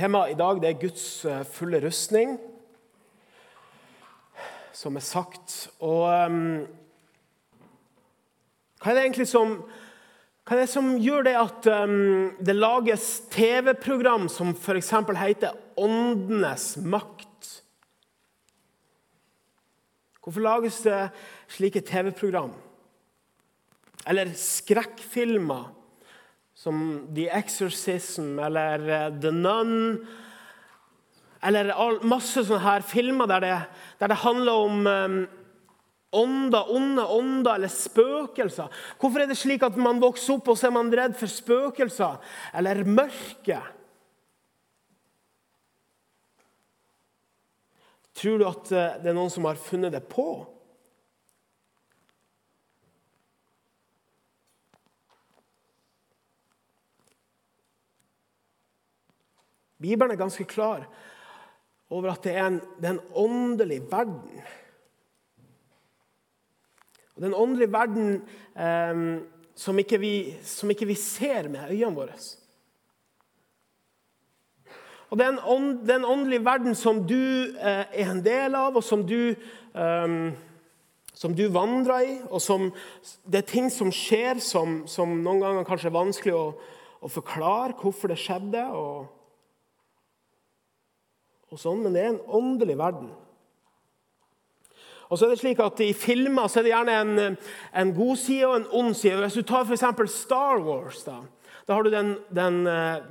Temaet i dag er Guds eh, fulle rustning, som er sagt. Og um, hva er det egentlig som, er det som gjør det at um, det lages TV-program som f.eks. heter 'Åndenes makt'? Hvorfor lages det slike TV-program? Eller skrekkfilmer? Som The Exorcism eller eh, The Nun. Eller masse sånne her filmer der det, der det handler om um, ånder, onde ånder eller spøkelser. Hvorfor er det slik at man vokser opp og så er man redd for spøkelser eller mørke? Tror du at eh, det er noen som har funnet det på? Bibelen er ganske klar over at det er en, det er en åndelig verden. Og det er en åndelig verden eh, som, ikke vi, som, ikke vi, ser med øynene våre. Og det er, en ånd, den åndelige åndelig verden som du eh, er en del av, og som du, eh, som du vandrer i. og som, Det er ting som skjer som, som noen ganger kanskje er vanskelig å, å forklare hvorfor det skjedde. og og sånn, men det er en åndelig verden. Og så er det slik at I filmer så er det gjerne en, en god side og en ond side. Hvis du tar f.eks. Star Wars, da, da har du den, den,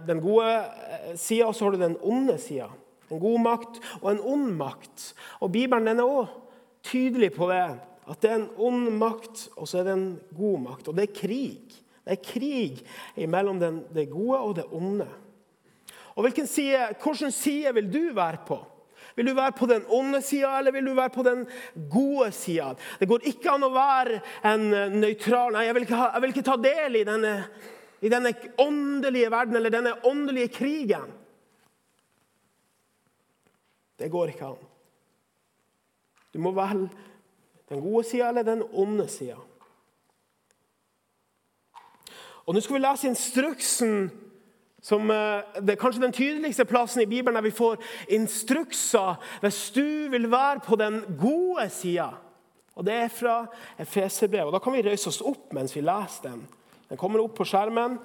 den gode eh, sida og så har du den onde sida. En god makt og en ond makt. Og Bibelen den er òg tydelig på det. At det er en ond makt, og så er det en god makt. Og det er krig. Det er krig mellom det gode og det onde. Og side, Hvilken side vil du være på? Vil du være på den onde sida, eller vil du være på den gode sida? Det går ikke an å være en eh, nøytral Nei, jeg vil, ha, jeg vil ikke, ta del i denne, i denne åndelige verden eller denne åndelige krigen. Det går ikke an. Du må velge den gode sida eller den onde sida. Og Nå skal vi lese instruksen som, eh, det er kanskje den tydeligste plassen i Bibelen der vi får instrukser hvis du vil være på den gode sida. Og Det er fra Efeserbrevet. Da kan vi røyse oss opp mens vi leser den. Den kommer opp på skjermen.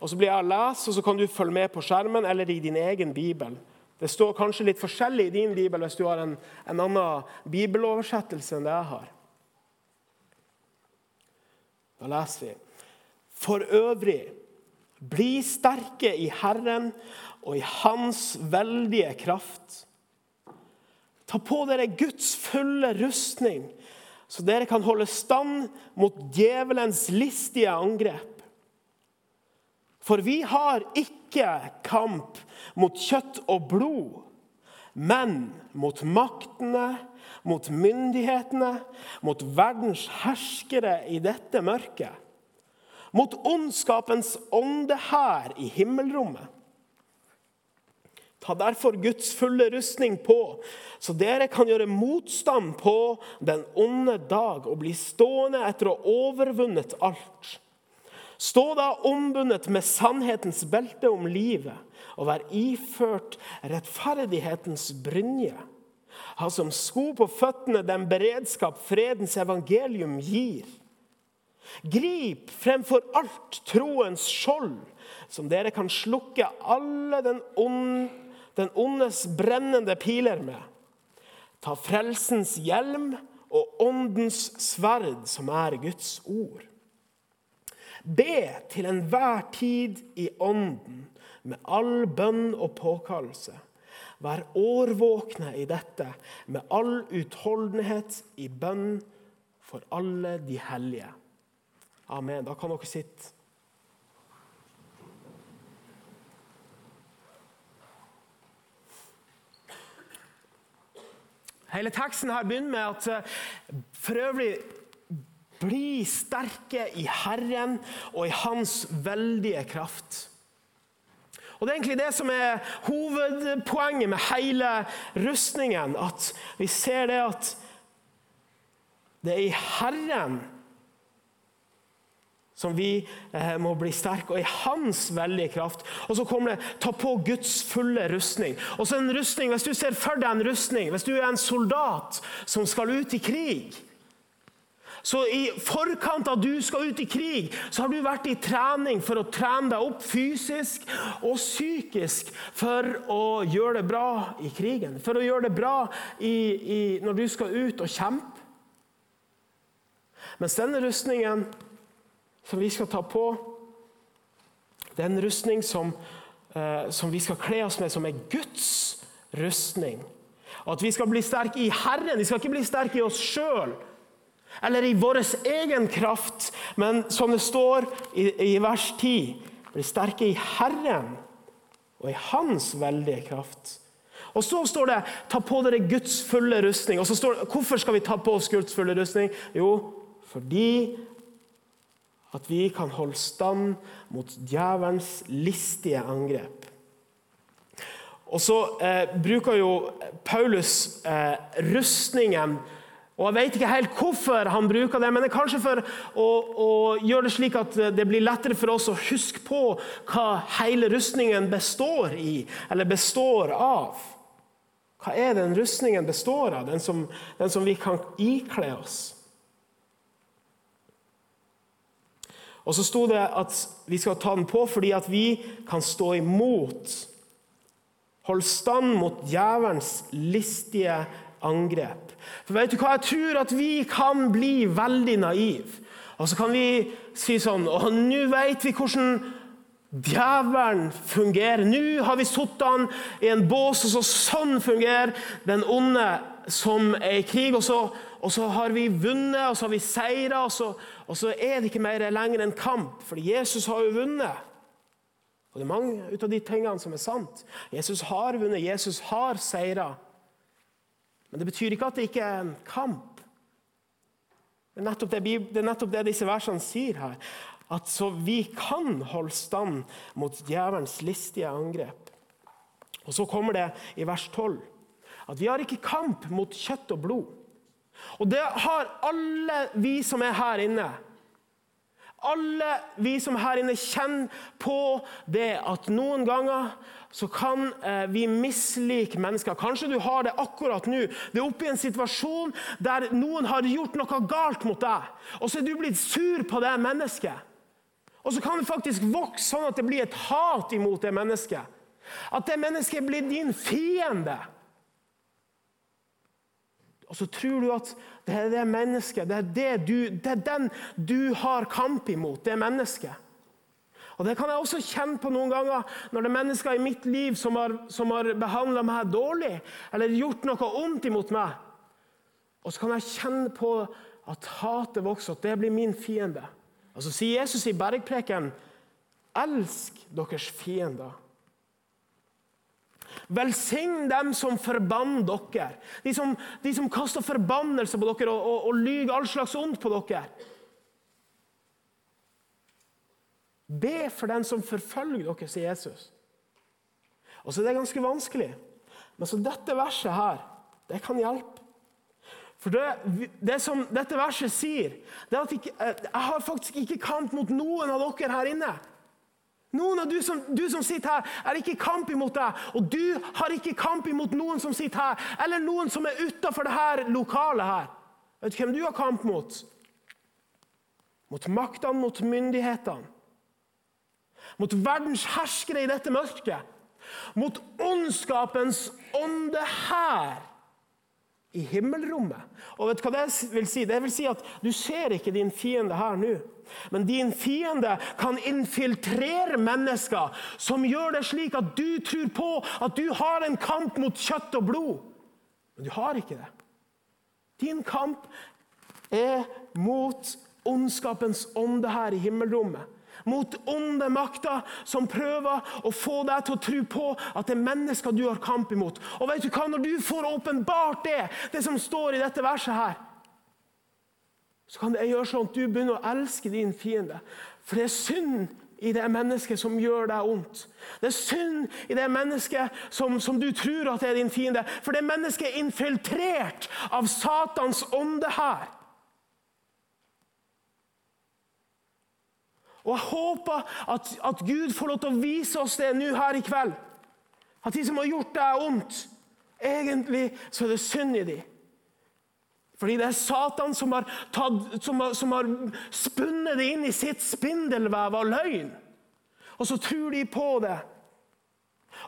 Og Så blir jeg lest, og så kan du følge med på skjermen eller i din egen bibel. Det står kanskje litt forskjellig i din bibel hvis du har en, en annen bibeloversettelse enn det jeg har. Da leser vi. For øvrig, bli sterke i Herren og i Hans veldige kraft. Ta på dere Guds fulle rustning, så dere kan holde stand mot djevelens listige angrep. For vi har ikke kamp mot kjøtt og blod, men mot maktene, mot myndighetene, mot verdens herskere i dette mørket mot ondskapens ånde her i himmelrommet. Ta derfor Guds fulle rustning på, så dere kan gjøre motstand på den onde dag og bli stående etter å ha overvunnet alt. Stå da ombundet med sannhetens belte om livet og vær iført rettferdighetens brynje. Ha som sko på føttene den beredskap fredens evangelium gir. Grip fremfor alt troens skjold, som dere kan slukke alle den, ond, den ondes brennende piler med. Ta frelsens hjelm og åndens sverd, som er Guds ord. Be til enhver tid i ånden, med all bønn og påkallelse. Vær årvåkne i dette, med all utholdenhet i bønn for alle de hellige. Amen. Da kan dere sitte. Hele teksten her begynner med at eh, for øvrig bli sterke i Herren og i Hans veldige kraft. Og Det er egentlig det som er hovedpoenget med hele rustningen. At vi ser det at det er i Herren som vi eh, må bli sterke, og i hans veldige kraft. Og så kommer det ta på Guds fulle rustning. Og så en rustning, Hvis du ser for deg en rustning, hvis du er en soldat som skal ut i krig så I forkant av du skal ut i krig, så har du vært i trening for å trene deg opp fysisk og psykisk for å gjøre det bra i krigen. For å gjøre det bra i, i, når du skal ut og kjempe. Mens denne rustningen som vi skal ta på, det er en rustning som, eh, som vi skal kle oss med, som er Guds rustning. At vi skal bli sterke i Herren. Vi skal ikke bli sterke i oss sjøl eller i vår egen kraft, men som det står i, i vers 10 bli sterke i Herren og i Hans veldige kraft. Og Så står det 'ta på dere Guds fulle rustning'. Og så står det, Hvorfor skal vi ta på oss Guds fulle rustning? Jo, fordi at vi kan holde stand mot djevelens listige angrep. Og så eh, bruker jo Paulus eh, rustningen og Jeg vet ikke helt hvorfor han bruker det, men det er kanskje for å, å, gjøre det slik at det blir lettere for oss å huske på hva hele rustningen består i, eller består av. Hva er den rustningen består av, den som, den som vi kan ikle oss? Og så sto det at vi skal ta den på fordi at vi kan stå imot. Hold stand mot djevelens listige angrep. For vet du hva? Jeg tror at vi kan bli veldig naive. Og så kan vi si sånn Og nå vet vi hvordan djevelen fungerer. Nå har vi satt han i en bås, og så sånn fungerer den onde som er i krig. Og så, og så har vi vunnet, og så har vi seira, og, og, så er det ikke mer lenger en kamp. For Jesus har jo vunnet. Og Det er mange ut av de tingene som er sant. Jesus har vunnet, Jesus har seira. Men det betyr ikke at det ikke er en kamp. Det er det, det, er nettopp det disse versene sier her. At så vi kan holde stand mot djevelens listige angrep. Og Så kommer det i vers 12 at vi har ikke kamp mot kjøtt og blod. Og det har alle vi som er her inne. Alle vi som her inne kjenner på det at noen ganger så kan eh, vi mislike mennesker. Kanskje du har det akkurat nå. Du er oppe i en situasjon der noen har gjort noe galt mot deg. Og så er du blitt sur på det mennesket. Og så kan det faktisk vokse sånn at det blir et hat imot det mennesket. At det mennesket blir din fiende. Og så tror du at det er det mennesket, det er, det du, det er den du har kamp imot, det mennesket. Og Det kan jeg også kjenne på noen ganger når det er mennesker i mitt liv som har, som har behandla meg dårlig eller gjort noe ondt imot meg. Og så kan jeg kjenne på at hatet vokser, at det blir min fiende. Og Så sier Jesus i bergpreken elsk deres fiender. Velsign dem som forbanner dere. De som, de som kaster forbannelse på dere og, og, og lyver all slags ondt på dere. Be for den som forfølger dere, sier Jesus. Og så er det ganske vanskelig. Men så dette verset her, det kan hjelpe. For det, det som dette verset sier, det er at jeg, jeg har faktisk ikke kamp mot noen av dere her inne. Noen av du som, du som sitter her, er ikke i kamp imot deg. Og du har ikke kamp imot noen som sitter her, eller noen som er utafor dette lokalet her. Vet du hvem du har kamp mot? Mot maktene, mot myndighetene. Mot verdens herskere i dette mørket. Mot ondskapens ånde her i himmelrommet. Og vet du hva det vil si? Det vil si at du ser ikke din fiende her nå. Men din fiende kan infiltrere mennesker som gjør det slik at du tror på at du har en kamp mot kjøtt og blod. Men du har ikke det. Din kamp er mot ondskapens ånde her i himmelrommet. Mot onde makter som prøver å få deg til å tro på at det er mennesker du har kamp imot. Og vet du hva? Når du får åpenbart det, det som står i dette verset her, så kan det gjøre sånn at du begynner å elske din fiende. For det er synd i det mennesket som gjør deg vondt. Det er synd i det mennesket som, som du tror at er din fiende. For det mennesket er infiltrert av Satans ånde her. Og jeg håper at, at Gud får lov til å vise oss det nå her i kveld. At de som har gjort deg ondt, egentlig så er det synd i dem. Fordi det er Satan som har, tatt, som som har spunnet det inn i sitt spindelvev av løgn. Og så tror de på det.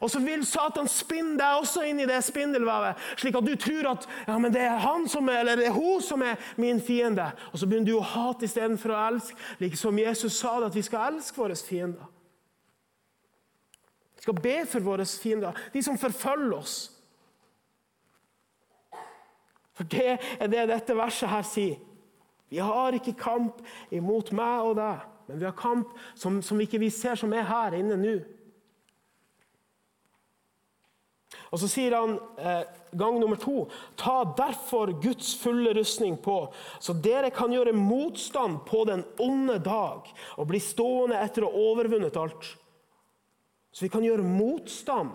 Og så vil Satan spinne deg også inn i det spindelvevet, slik at du tror at ja, men det er han som er, eller det er hun som er min fiende. Og så begynner du å hate istedenfor å elske, like som Jesus sa det, at vi skal elske våre fiender. Vi skal be for våre fiender, de som forfølger oss. For det er det dette verset her sier. Vi har ikke kamp imot meg og deg, men vi har kamp som, som ikke vi ser som er her inne nå. Og Så sier han eh, gang nummer to Ta derfor Guds fulle rustning på, så dere kan gjøre motstand på den onde dag og bli stående etter å ha overvunnet alt. Så vi kan gjøre motstand.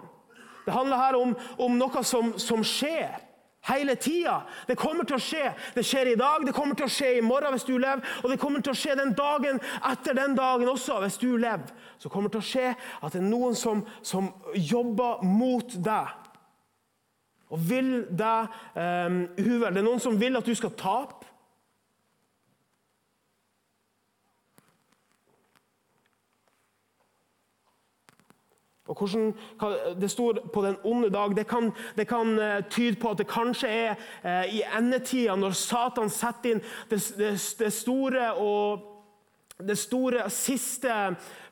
Det handler her om, om noe som, som skjer. Hele tida. Det kommer til å skje. Det skjer i dag, det kommer til å skje i morgen hvis du lever, og det kommer til å skje den dagen etter den dagen også hvis du lever. Så kommer det til å skje at det er noen som, som jobber mot deg og vil deg um, uvel. Det er noen som vil at du skal tape. Og hvordan, Det står på den onde dag. Det kan, det kan uh, tyde på at det kanskje er uh, i endetida, når Satan setter inn det, det, det store og det store, siste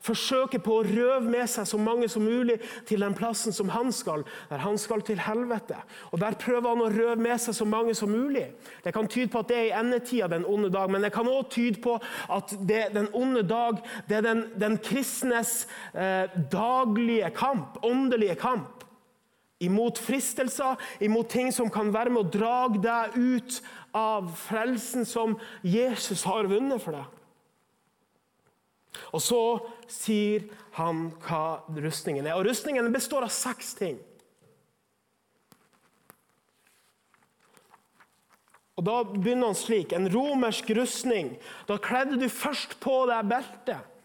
forsøket på å røve med seg så mange som mulig til den plassen som han skal, der han skal til helvete. Og Der prøver han å røve med seg så mange som mulig. Det kan tyde på at det er i endetida, den onde dag, men det kan òg tyde på at det, den onde dag det er den, den kristnes eh, daglige kamp, åndelige kamp. Imot fristelser, imot ting som kan være med å dra deg ut av frelsen som Jesus har vunnet for deg. Og så sier han hva rustningen er. Og Rustningen består av seks ting. Og Da begynner han slik. En romersk rustning. Da kledde du først på deg beltet.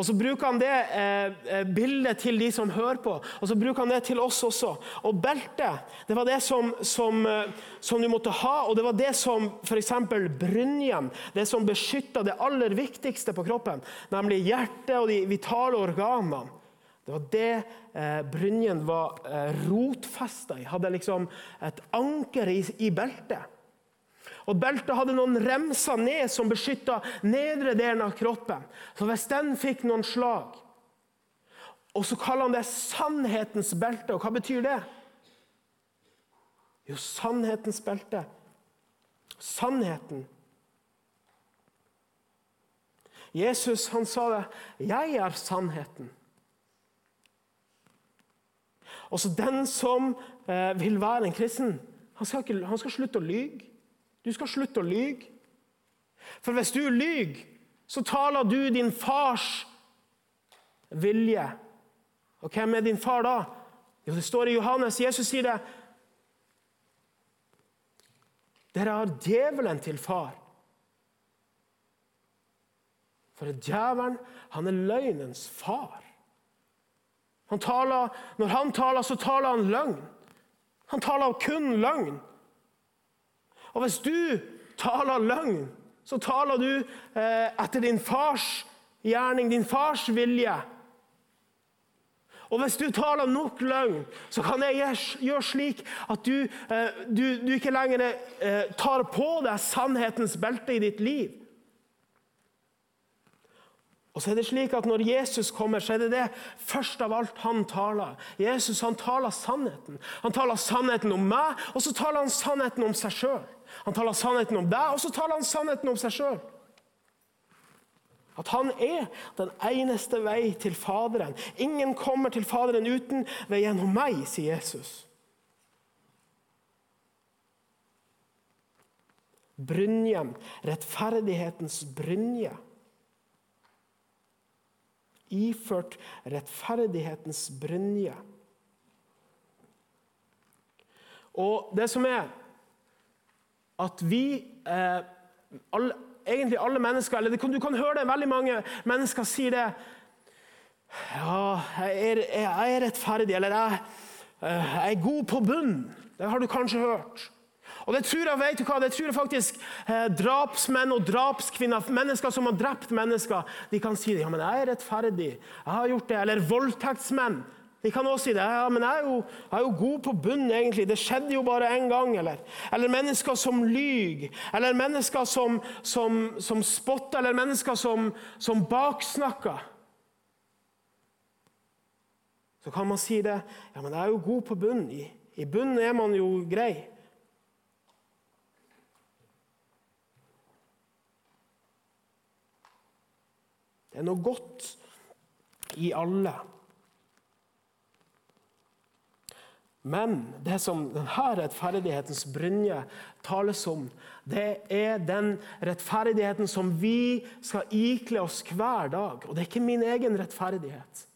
Og Så bruker han det eh, eh, bildet til de som hører på, og så bruker han det til oss også. Og beltet det var det som, som, eh, som du måtte ha, og det var det som f.eks. brynjen, det som beskytta det aller viktigste på kroppen, nemlig hjertet og de vitale organene. Det var det eh, brynjen var eh, rotfesta i. Hadde liksom et anker i, i beltet. Og Beltet hadde noen remser ned som beskytta nedre delen av kroppen. Så hvis den fikk noen slag Og så kaller han det sannhetens belte. Og hva betyr det? Jo, sannhetens belte. Sannheten. Jesus han sa det. 'Jeg er sannheten'. Også den som eh, vil være en kristen, han skal, ikke, han skal slutte å lyge. Du skal slutte å lyge. For hvis du lyver, så taler du din fars vilje. Og hvem er din far da? Jo, Det står i Johannes. Jesus sier det. Dere har djevelen til far. For djevelen, han er løgnens far. Han taler, når han taler, så taler han løgn. Han taler kun løgn. Og hvis du taler løgn, så taler du eh, etter din fars gjerning, din fars vilje. Og hvis du taler nok løgn, så kan jeg gjøre slik at du, eh, du, du ikke lenger eh, tar på deg sannhetens belte i ditt liv. Og så er det slik at Når Jesus kommer, så er det det først av alt han taler. Jesus han taler sannheten. Han taler sannheten om meg, og så taler han sannheten om seg sjøl. Han taler sannheten om deg, og så taler han sannheten om seg sjøl. At han er den eneste vei til Faderen. Ingen kommer til Faderen uten ved gjennom meg, sier Jesus. Brynjen, rettferdighetens brynje. Iført rettferdighetens brynje. Og det som er at vi eh, egentlig alle mennesker eller Du kan høre det, veldig mange mennesker sier det. Ja, jeg er, jeg er rettferdig, eller jeg, eh, jeg er god på bunn. Det har du kanskje hørt. Og det tror jeg, vet du hva, det tror jeg faktisk eh, drapsmenn og drapskvinner, mennesker som har drept mennesker, de kan si det. Ja, men jeg er rettferdig. Jeg har gjort det. Eller voldtektsmenn. De kan også si det. Ja, men jeg er, jo, jeg er jo god på bunnen, egentlig. Det skjedde jo bare én gang. Eller, eller mennesker som lyver. Eller mennesker som, som, som spotter. Eller mennesker som, som baksnakker. Så kan man si det. Ja, men jeg er jo god på bunnen. I, i bunnen er man jo grei. Det er noe godt i alle. Men det som denne rettferdighetens brynje tales om, det er den rettferdigheten som vi skal ikle oss hver dag. Og det er ikke min egen rettferdighet.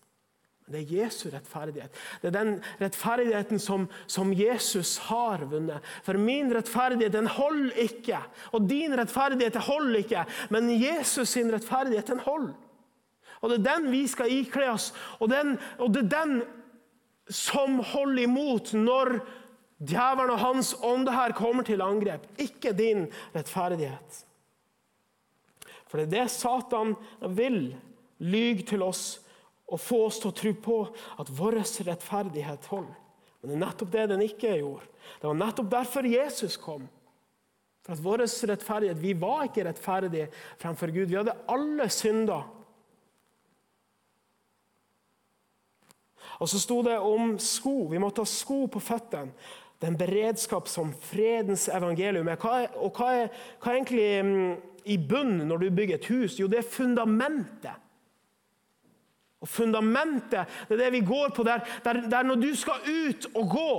Det er Jesu rettferdighet. Det er den rettferdigheten som, som, Jesus har vunnet. For min rettferdighet den holder ikke, og din rettferdighet holder ikke. Men Jesus sin rettferdighet den holder. Og Det er den vi skal ikle oss, og, den, og det er den som holder imot når djevelen og hans ånde her kommer til angrep. Ikke din rettferdighet. For det er det Satan vil lyge til oss og få oss til å tro på at vår rettferdighet holder. Men det er nettopp det den ikke gjorde. Det var nettopp derfor Jesus kom. For at vår rettferdighet, Vi var ikke rettferdige fremfor Gud. Vi hadde alle synder. Og så sto det om sko. Vi måtte ha sko på føttene. Det er en beredskap som fredens evangelium er. Hva er, og hva er, hva er egentlig um, i bunnen når du bygger et hus? Jo, det er fundamentet. Og fundamentet, det er det vi går på der, der, der når du skal ut og gå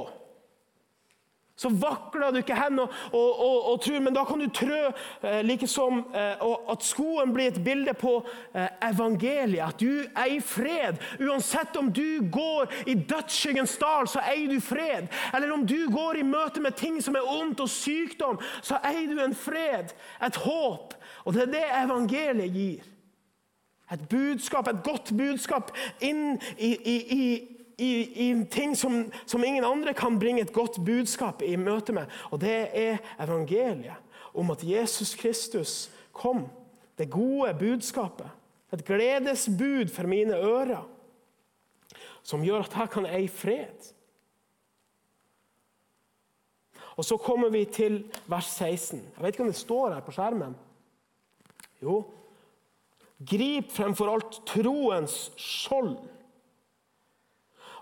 så vakler du ikke hen og, og, og, og, tror, men da kan du trø eh, like som eh, at skoen blir et bilde på eh, evangeliet. At du eier fred. Uansett om du går i dødsskyggens dal, så eier du fred. Eller om du går i møte med ting som er ondt og sykdom, så eier du en fred, et håp. Og det er det evangeliet gir. Et budskap, et godt budskap inn i, i, i i, i ting som, som, ingen andre kan bringe et godt budskap i møte med. Og det er evangeliet om at Jesus Kristus kom. Det gode budskapet. Et gledesbud for mine ører. Som gjør at jeg kan eie fred. Og Så kommer vi til vers 16. Jeg vet ikke om det står her på skjermen. Jo. Grip fremfor alt troens skjold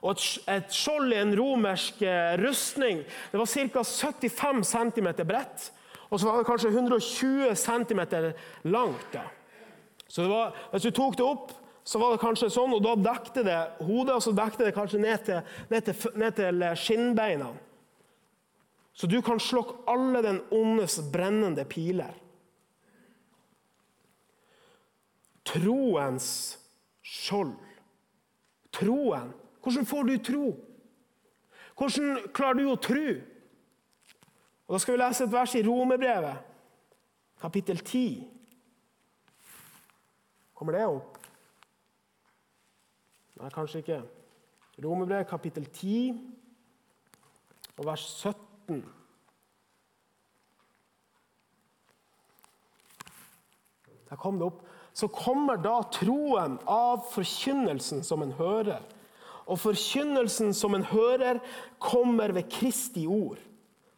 og et skjold i en romersk eh, rustning det var ca. 75 cm bredt. Og så var det kanskje 120 cm langt. Så var, Hvis du tok det opp, så var det kanskje sånn, og da dekte det hodet, og så dekte det kanskje ned til, ned til, ned til skinnbeina. Så du kan slokke alle den ondes brennende piler. Troens skjold. Troen hvordan får du tro? Hvordan klarer du å tro? Og Da skal vi lese et vers i Romerbrevet, kapittel 10. Kommer det opp? Nei, kanskje ikke. Romerbrevet, kapittel 10, og vers 17. Der kom det opp. Så kommer da troen av forkynnelsen som en hører og forkynnelsen som en hører, kommer ved Kristi ord.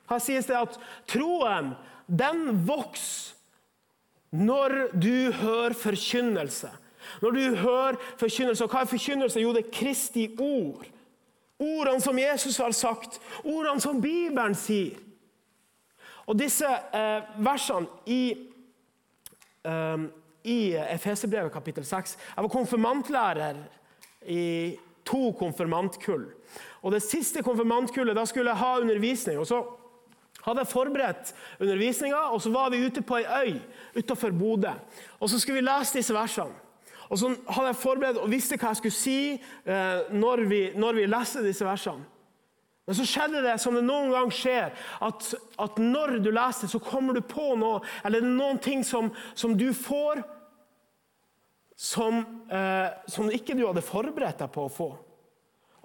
Her sies det at troen den vokser når du hører forkynnelse. Når du hører forkynnelse, og Hva er forkynnelse? Jo, det er Kristi ord. Ordene som Jesus har sagt, ordene som Bibelen sier. Og disse eh, versene i, eh, i Efeserbrevet kapittel 6 Jeg var konfirmantlærer i to konfirmantkull. Og Det siste konfirmantkullet da skulle jeg ha undervisning. og så hadde jeg forberedt undervisninga, og så var vi ute på ei øy utafor Bodø. Og så skulle vi lese disse versene. Og så hadde jeg forberedt og visste hva jeg skulle si eh, når, vi, når vi leste disse versene. Men så skjedde det som det noen gang skjer, at, at når du leser, så kommer du på noe, eller er noen ting som, som du får som, eh, som ikke du hadde forberedt deg på å få.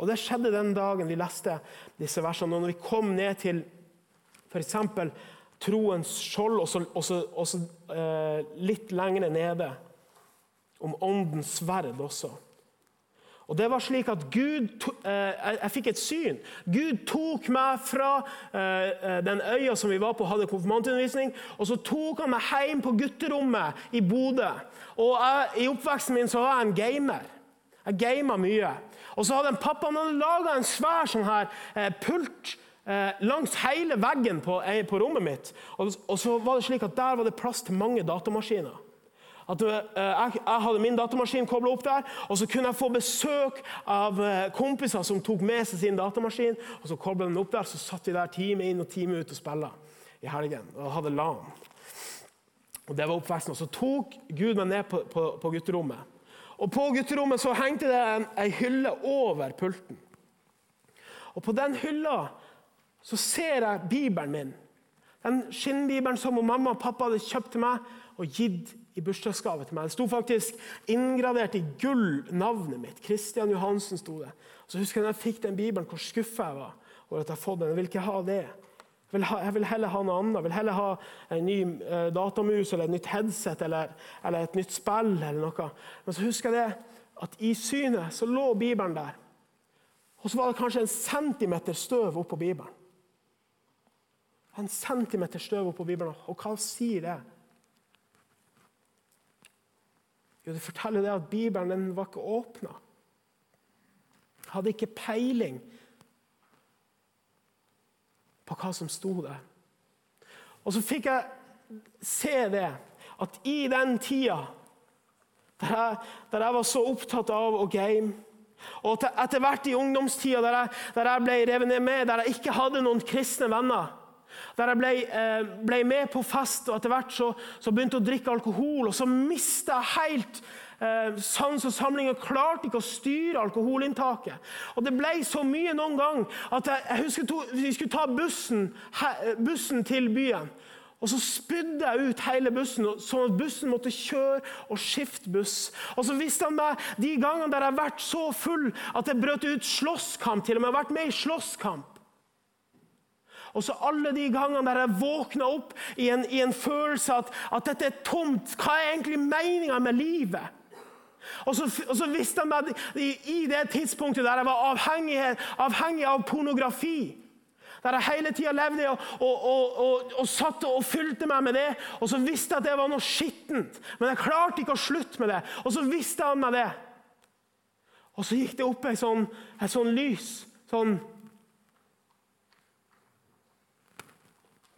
Og Det skjedde den dagen vi leste disse versene. Når vi kom ned til f.eks. troens skjold, og så, og så, og så eh, litt lenger nede om åndens sverd også. Og det var slik at Gud, eh, Jeg fikk et syn. Gud tok meg fra eh, eh, den øya som vi var på, hadde konfirmantundervisning, og så tok han meg hjem på gutterommet i Bodø. Og jeg, I oppveksten min så var jeg en gamer. Jeg gama mye. Og så hadde en pappa han hadde laga en svær sånn her pult langs hele veggen på, på rommet mitt. Og, og, så var det slik at Der var det plass til mange datamaskiner. At eh, jeg, jeg hadde min datamaskin kobla opp der, og så kunne jeg få besøk av eh, kompiser som tok med seg sin datamaskin. og Så kobla den opp der, så satt vi der time inn og time ut og spilla i helgen. Og hadde LAN. Og Det var oppveksten. Og så tok Gud meg ned på, på, på gutterommet. Og På gutterommet så hengte det en, en hylle over pulten. Og På den hylla så ser jeg Bibelen min. Den skinnbibelen som mamma og pappa hadde kjøpt til meg og gitt i bursdagsgave til meg. Det sto faktisk inngradert i gull navnet mitt. Kristian Johansen sto det. Så husker Jeg da jeg fikk den bibelen, hvor skuffa jeg var over at jeg har fått den. Jeg vil ikke ha det. Jeg vil, ha, jeg vil, heller ha noe annet. Jeg vil heller ha en ny eh, datamus eller et nytt headset eller, eller, et nytt spill. eller noe. Men så husker jeg det, at i synet så lå Bibelen der. Og så var det kanskje en centimeter støv oppå Bibelen. En centimeter støv oppå Bibelen. Og hva sier det? Jo, Det forteller det at Bibelen den var ikke åpna. Hadde ikke peiling på hva som sto der. Og så fikk jeg se det, at i den tida der jeg, der jeg var så opptatt av å game, og etter hvert i ungdomstida der der jeg ble revet ned med, der jeg ikke hadde noen kristne venner der jeg ble, eh, ble, med på fest og etter hvert så, så begynte å drikke alkohol. Og så mista jeg helt eh, sans og samling og klarte ikke å styre alkoholinntaket. Og Det ble så mye noen gang at jeg, jeg husker to, vi skulle ta bussen, he, bussen til byen. Og så spydde jeg ut hele bussen, sånn at bussen måtte kjøre og skifte buss. Og så visste han meg de gangene der jeg har vært så full at jeg brøt ut slåsskamp. til og med. Jeg har vært med i slåsskamp. Og så alle de gangene der jeg våkna opp i en, i en følelse at, at dette er tomt. Hva er egentlig meninga med livet? Og så, og så visste han meg i, i, det tidspunktet der jeg var avhengig, avhengig av pornografi. Der jeg hele tida levde og, og, og, og, satt og fylte meg med det. Og så visste jeg at det var noe skittent, men jeg klarte ikke å slutte med det. Og så visste han meg det. Og så gikk det opp et sånn, et sånn lys. Sånn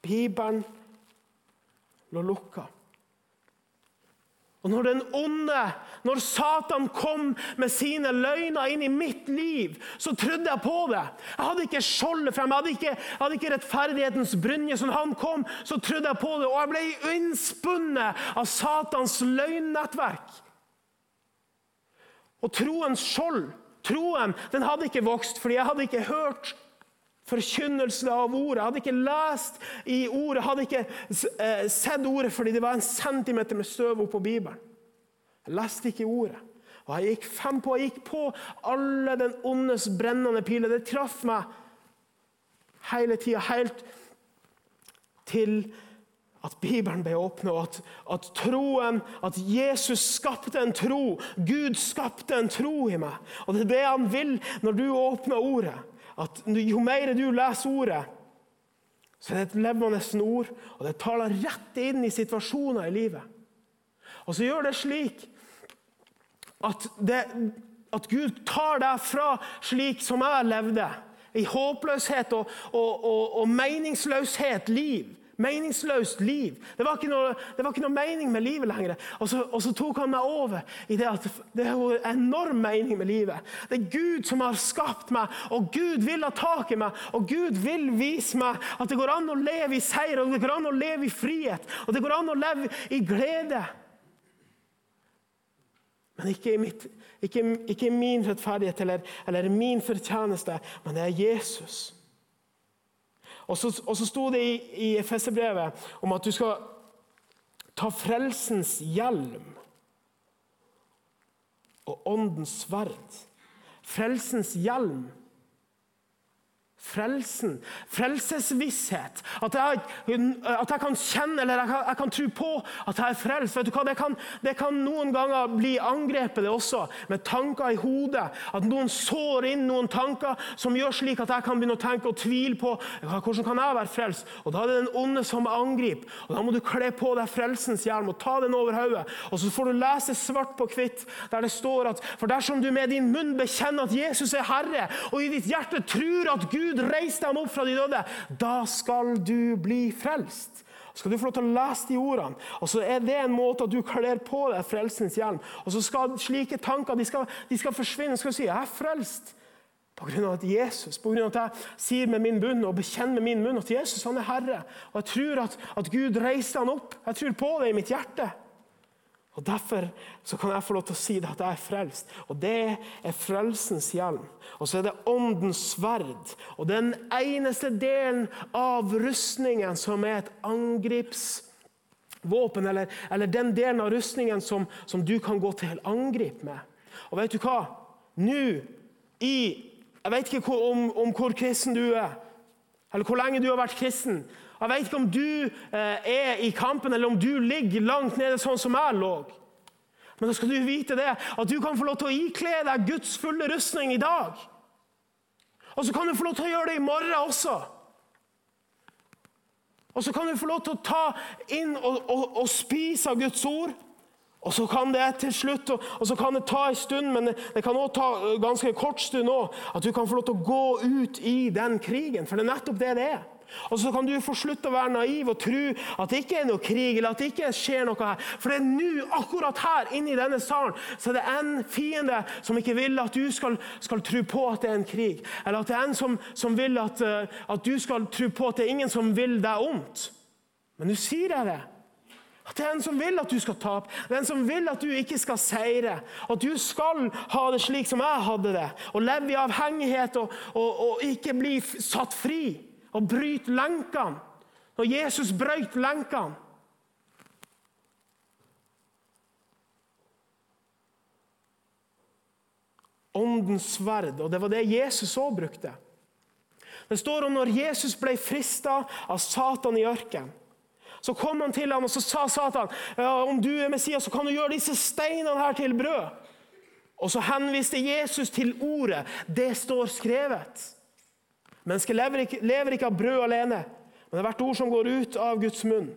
Bibelen lå lukka. Og når den onde, når Satan kom med sine løgner inn i mitt liv, så trodde jeg på det. Jeg hadde ikke skjoldet frem, jeg hadde ikke, jeg hadde ikke rettferdighetens brynje. Så når han kom, så trodde jeg på det, og jeg ble innspunnet av Satans løgnnettverk. Og troens skjold, troen, den hadde ikke vokst, fordi jeg hadde ikke hørt forkynnelse av ordet. Hadde ikke lest i ordet, hadde ikke eh, sett ordet fordi det var en centimeter med støv oppå Bibelen. Jeg leste ikke ordet. Og jeg gikk fem på, jeg gikk på alle den ondes brennende piler. Det traff meg hele tida, helt til at Bibelen ble åpnet, og at, at, troen, at Jesus skapte en tro. Gud skapte en tro i meg. Og det er det han vil når du åpner ordet at jo mer du leser ordet, så er det et levende ord, og det taler rett inn i situasjoner i livet. Og så gjør det slik at, det, at Gud tar deg fra slik som jeg levde, i håpløshet og, og, og, og meningsløshet liv Meningsløst liv. Det var, noe, det var ikke noe, mening med livet lenger. Og så, og så, tok han meg over i det at det er jo enorm mening med livet. Det er Gud som har skapt meg, og Gud vil ha tak i meg. Og Gud vil vise meg at det går an å leve i seier, og det går an å leve i frihet. Og det går an å leve i glede. Men ikke i, mitt, ikke, ikke min rettferdighet eller, eller min fortjeneste, men det er Jesus. Og så, og så sto det i, i Efeserbrevet om at du skal ta frelsens hjelm og åndens sverd. Frelsens hjelm Frelsen, frelsesvisshet. At jeg, at jeg, kan kjenne eller jeg kan, jeg kan, tro på at jeg er frelst. Vet du hva? Det kan, det kan, noen ganger bli angrepet det også, med tanker i hodet. At noen sår inn noen tanker som gjør slik at jeg kan begynne å tenke og tvile på hvordan kan jeg være frelst. Og Da er det den onde som angriper. Og Da må du kle på deg frelsens hjelm og ta den over hodet. Og så får du lese svart på hvitt der det står at for dersom du med din munn bekjenner at Jesus er Herre, og i ditt hjerte tror at Gud Gud reiste ham opp fra de døde, da skal du bli frelst. Skal du få lov til å lese de ordene. Og så er det en måte at du kler på deg frelsens hjelm. Og så skal slike tanker de skal, de skal forsvinne. du si, 'Jeg er frelst'. På grunn av at Jesus, på grunn av at jeg sier med min bunn og bekjenner med min munn at Jesus han er Herre. Og jeg tror at, at Gud reiste han opp. Jeg tror på det i mitt hjerte. Og Derfor så kan jeg få lov til å si det at jeg er frelst. Og Det er frelsens hjelm. Og så er det åndens sverd. Og den eneste delen av rustningen som er et angripsvåpen, eller, eller den delen av rustningen som, som, du kan gå til angrip med. Og vet du hva? Nå i Jeg vet ikke om, om hvor kristen du er, eller hvor lenge du har vært kristen. Jeg vet ikke om du eh, er i kampen, eller om du ligger langt nede sånn som jeg lå. Men da skal du vite det, at du kan få lov til å ikle deg Guds fulle rustning i dag. Og så kan du få lov til å gjøre det i morgen også. Og så kan du få lov til å ta inn og, og, og spise av Guds ord. Og så kan det til slutt, og så kan det ta en stund, men det kan også ta eh, ganske kort stund òg, at du kan få lov til å gå ut i den krigen. For det er nettopp det det er. Og så kan du få slutte å være naiv og tro at det ikke er noe krig eller at det ikke skjer noe her. For det er nå, akkurat her inne i denne salen, så er det en fiende som ikke vil at du skal, skal tro på at det er en krig. Eller at det er en som, som vil at, uh, at, du skal tro på at det er ingen som vil deg ondt. Men nå sier jeg det. At det er en som vil at du skal tape, det er en som vil at du ikke skal seire. At du skal ha det slik som jeg hadde det, og leve i avhengighet og, og, og ikke bli satt fri og bryte lenkene. Når Jesus brøt lenkene. Åndens sverd, og det var det Jesus òg brukte. Det står om når Jesus ble frista av Satan i ørkenen. Så kom han til ham og så sa Satan ja, om du er Messias, så kan du gjøre disse steinene her til brød. Og så henviste Jesus til ordet. Det står skrevet. Mennesket lever ikke, lever ikke av brød alene, men er hvert ord som går ut av Guds munn.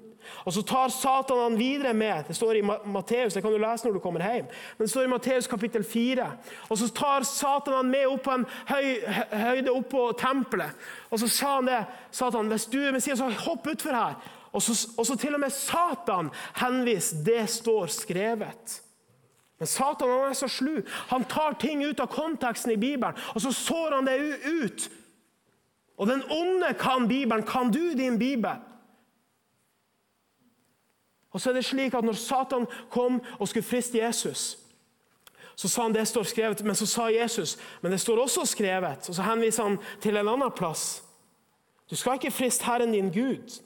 Og Så tar Satan han videre med. Det står i Matteus, det kan du lese når du kommer hjem. Men det står i Matteus kapittel 4. Og så tar Satan han med opp på en høy, høyde opp på tempelet. Og så sa han det. Satan, hvis du er Messias, så hopp utfor her. Og så, og så til og med Satan henviser det står skrevet. Men Satan han er så slu. Han tar ting ut av konteksten i Bibelen, og så sår han det ut og den onde kan Bibelen. Kan du din Bibel? Og så er det slik at når Satan kom og skulle friste Jesus, så sa han det står skrevet, men så sa Jesus men det står også skrevet. Og så henviser han til en annen plass. Du skal ikke friste Herren din Gud.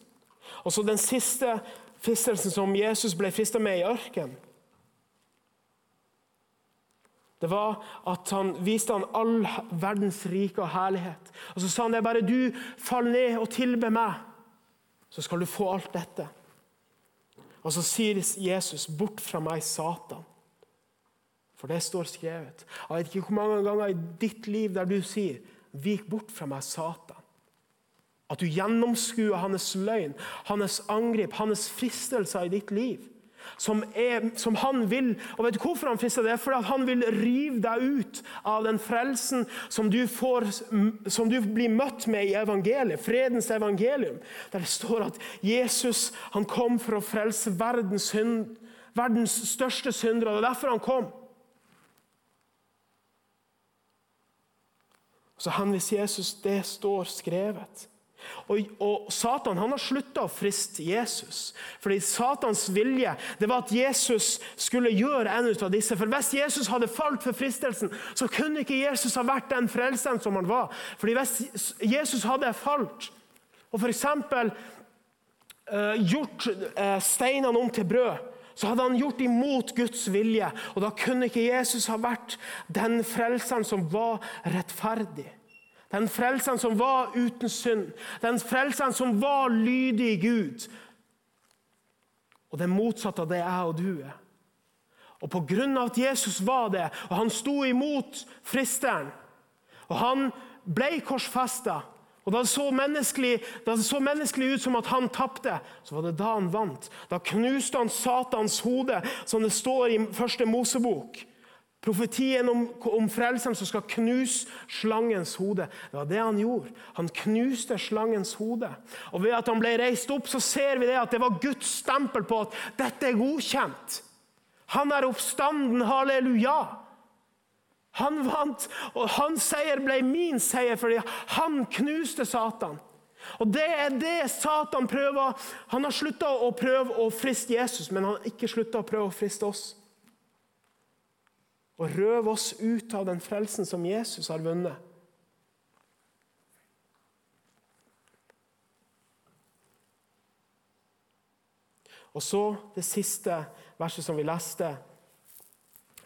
Og så den siste fristelsen som Jesus ble frista med i ørkenen. Det var at han viste han all verdens rike og herlighet. Og Så sa han det er bare du faller ned og tilber meg, så skal du få alt dette. Og så sier Jesus, 'Bort fra meg, Satan'. For det står skrevet. Jeg vet ikke hvor mange ganger i ditt liv der du sier, 'Vik bort fra meg, Satan'. At du gjennomskuer hans løgn, hans angrep, hans fristelser i ditt liv som, er, som, han vil. Og vet du hvorfor han frister det? Fordi han vil rive deg ut av den frelsen som du, får, som du blir møtt med i evangeliet, fredens evangelium. Der det står at Jesus han kom for å frelse verdens, synd, verdens største syndere. Det er derfor han kom. Så henviser Jesus det står skrevet. Og, og, Satan han har slutta å friste Jesus. Fordi Satans vilje det var at Jesus skulle gjøre en ut av disse. For Hvis Jesus hadde falt for fristelsen, så kunne ikke Jesus ha vært den frelseren som han var. Fordi Hvis Jesus hadde falt, og f.eks. Uh, gjort uh, steinene om til brød, så hadde han gjort imot Guds vilje. Og da kunne ikke Jesus ha vært den frelseren som var rettferdig. Den frelseren som var uten synd. Den frelseren som var lydig Gud. Og det motsatte motsatt av det jeg og du er. Og på grunn av at Jesus var det, og han sto imot fristeren, og han ble korsfesta og da det, så da det så menneskelig ut som at han tapte, så var det da han vant. Da knuste han Satans hode, som det står i første Mosebok. Profetien om, om frelseren som skal knuse slangens hode. Det var det han gjorde. Han knuste slangens hode. Og Ved at han ble reist opp, så ser vi det at det var Guds stempel på at dette er godkjent. Han er oppstanden, halleluja. Han vant, og hans seier ble min seier fordi han knuste Satan. Og Det er det Satan prøver. Han har slutta å prøve å friste Jesus, men han har ikke slutta å prøve å friste oss. Og røve oss ut av den frelsen som Jesus har vunnet. Og så det siste verset som vi leste.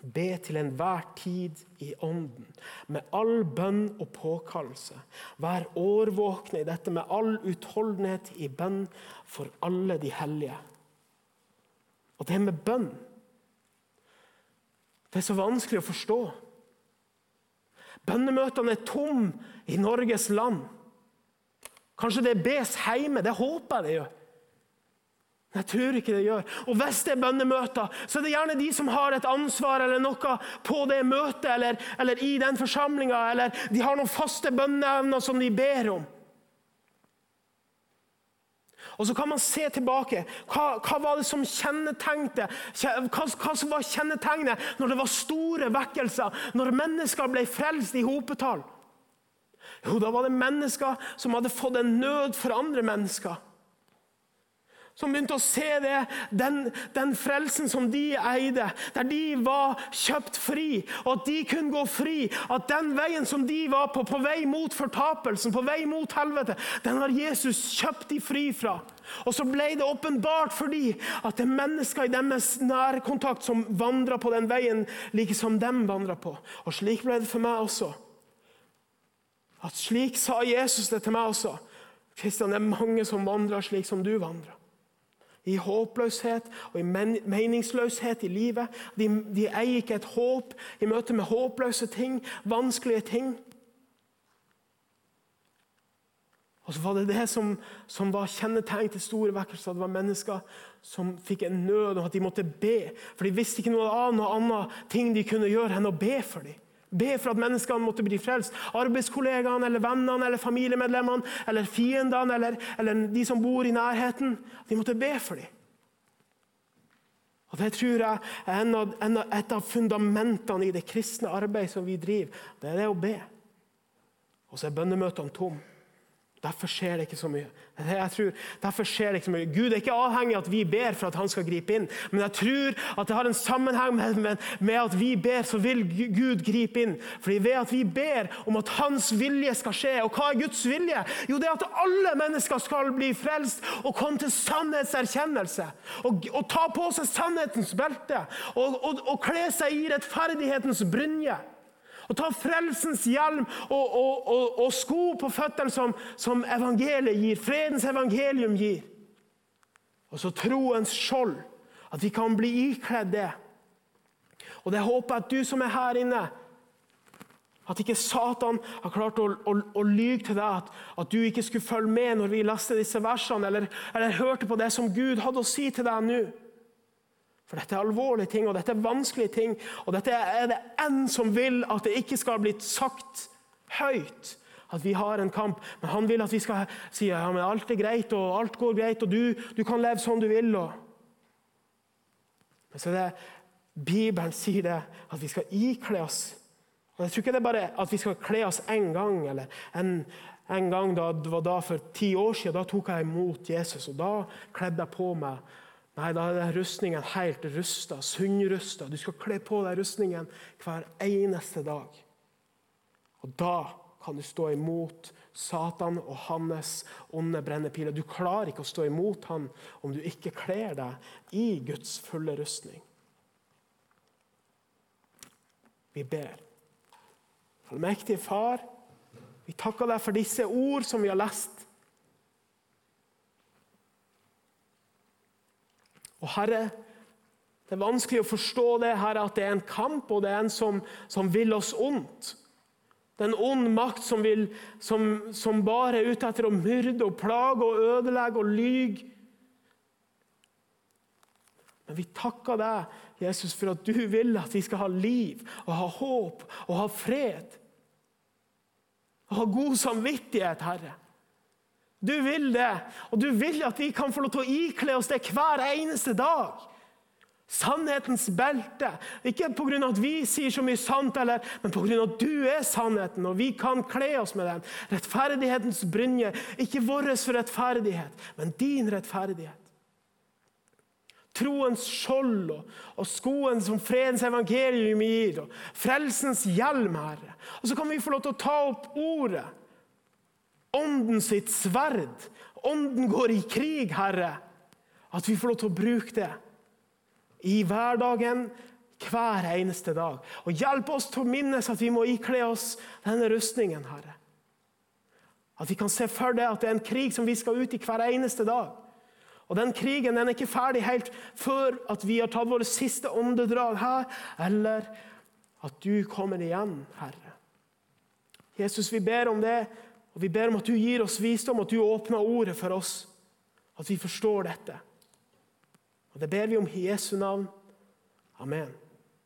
Be til enhver tid i ånden, med all bønn og påkallelse. Vær årvåkne i dette med all utholdenhet i bønn for alle de hellige. Og det med bønn Det er så vanskelig å forstå. Bønnemøtene er tomme i Norges land. Kanskje det bes hjemme. Det håper jeg det gjør. Men Jeg tror ikke det gjør. Og Hvis det er bønnemøter, så er det gjerne de som har et ansvar eller noe på det møtet eller, eller i den forsamlinga, eller de har noen faste bønneevner som de ber om. Og Så kan man se tilbake. Hva, hva var det som kjennetegnte? hva, hva som var kjennetegnet når det var store vekkelser, når mennesker ble frelst i hopetall? Jo, da var det mennesker som hadde fått en nød for andre mennesker. Som begynte å se det, den, den, frelsen som de eide, der de var kjøpt fri, og at de kunne gå fri. At den veien som de var på, på vei mot fortapelsen, på vei mot helvete, den har Jesus kjøpt de fri fra. Og så ble det åpenbart for de at det er mennesker i deres nærkontakt som vandra på den veien like som dem vandra på. Og slik ble det for meg også. At Slik sa Jesus det til meg også. Kristian, det er mange som vandrer slik som du vandrer i håpløshet og i meningsløshet i livet. De, de, eier ikke et håp i møte med håpløse ting, vanskelige ting. Og så var det det som, som var kjennetegn til store vekkelser. Det var mennesker som fikk en nød, og at de måtte be. For de visste ikke noe annet, noe annet ting de kunne gjøre enn å be for dem. Be for at menneskene måtte bli frelst. Arbeidskollegaene, eller vennene, eller familiemedlemmene, eller fiendene, eller, eller de som bor i nærheten. De måtte be for dem. Og Det tror jeg er en av, en av, et av fundamentene i det kristne arbeidet som vi driver. Det er det å be. Og så er bønnemøtene tomme. Derfor skjer det ikke så mye. Jeg tror, derfor skjer det ikke så mye. Gud er ikke avhengig av at vi ber for at han skal gripe inn. Men jeg tror at det har en sammenheng med, med, med, at vi ber, så vil Gud gripe inn. Fordi ved at vi ber om at hans vilje skal skje. Og hva er Guds vilje? Jo, det er at alle mennesker skal bli frelst og komme til sannhetserkjennelse. Og, og ta på seg sannhetens belte. Og, og, og kle seg i rettferdighetens brynje. Og ta frelsens hjelm og, og, og, og sko på føttene som, som, evangeliet gir, fredens evangelium gir. Og så troens skjold. At vi kan bli ikledd det. Og det håper jeg at du som er her inne At ikke Satan har klart å, å, å lyge til deg. At, at, du ikke skulle følge med når vi leste disse versene, eller, eller hørte på det som Gud hadde å si til deg nå. For dette er alvorlige ting, og dette er vanskelige ting. Og dette er det en som vil at det ikke skal bli sagt høyt at vi har en kamp. Men han vil at vi skal si ja, men alt er greit, og alt går greit, og du, du kan leve som du vil. Og... Men så det Bibelen sier det, at vi skal ikle oss. Og Jeg tror ikke det er bare at vi skal kle oss én gang. eller en, en gang da, det var da For ti år siden da tok jeg imot Jesus, og da kledde jeg på meg Nei, da er rustningen helt rusta, sunnrusta. Du skal kle på deg rustningen hver eneste dag. Og da kan du stå imot Satan og hans onde brennepiler. Du klarer ikke å stå imot han om du ikke kler deg i Guds fulle rustning. Vi ber. Allmektige Far, vi takker deg for disse ord som vi har lest. Og Herre, det er vanskelig å forstå det her at det er en kamp, og det er en som, som vil oss ondt. Det er en ond makt som, vil, som, som bare er ute etter å myrde og plage og ødelegge og lyge. Men vi takker deg, Jesus, for at du vil at vi skal ha liv og ha håp og ha fred. Og ha god samvittighet, Herre. Du vil det, og du vil at vi kan få lov til å ikle oss det hver eneste dag. Sannhetens belte. Ikke pga. at vi sier så mye sant, eller, men pga. at du er sannheten, og vi kan kle oss med den. Rettferdighetens brynje. Ikke vår rettferdighet, men din rettferdighet. Troens skjold og, og skoen som fredens evangelium gir, og frelsens hjelm, Herre. Og så kan vi få lov til å ta opp ordet. Ånden sitt sverd. Ånden går i krig, Herre. At vi får lov til å bruke det i hverdagen hver eneste dag. Og hjelp oss til å minnes at vi må ikle oss denne rustningen, Herre. At vi kan se for det at det er en krig som vi skal ut i hver eneste dag. Og Den krigen den er ikke ferdig helt før at vi har tatt våre siste åndedrag her, eller at du kommer igjen, Herre. Jesus, vi ber om det, og vi ber om at du gir oss visdom, at du åpner ordet for oss, at vi forstår dette. Og Det ber vi om i Jesu navn. Amen.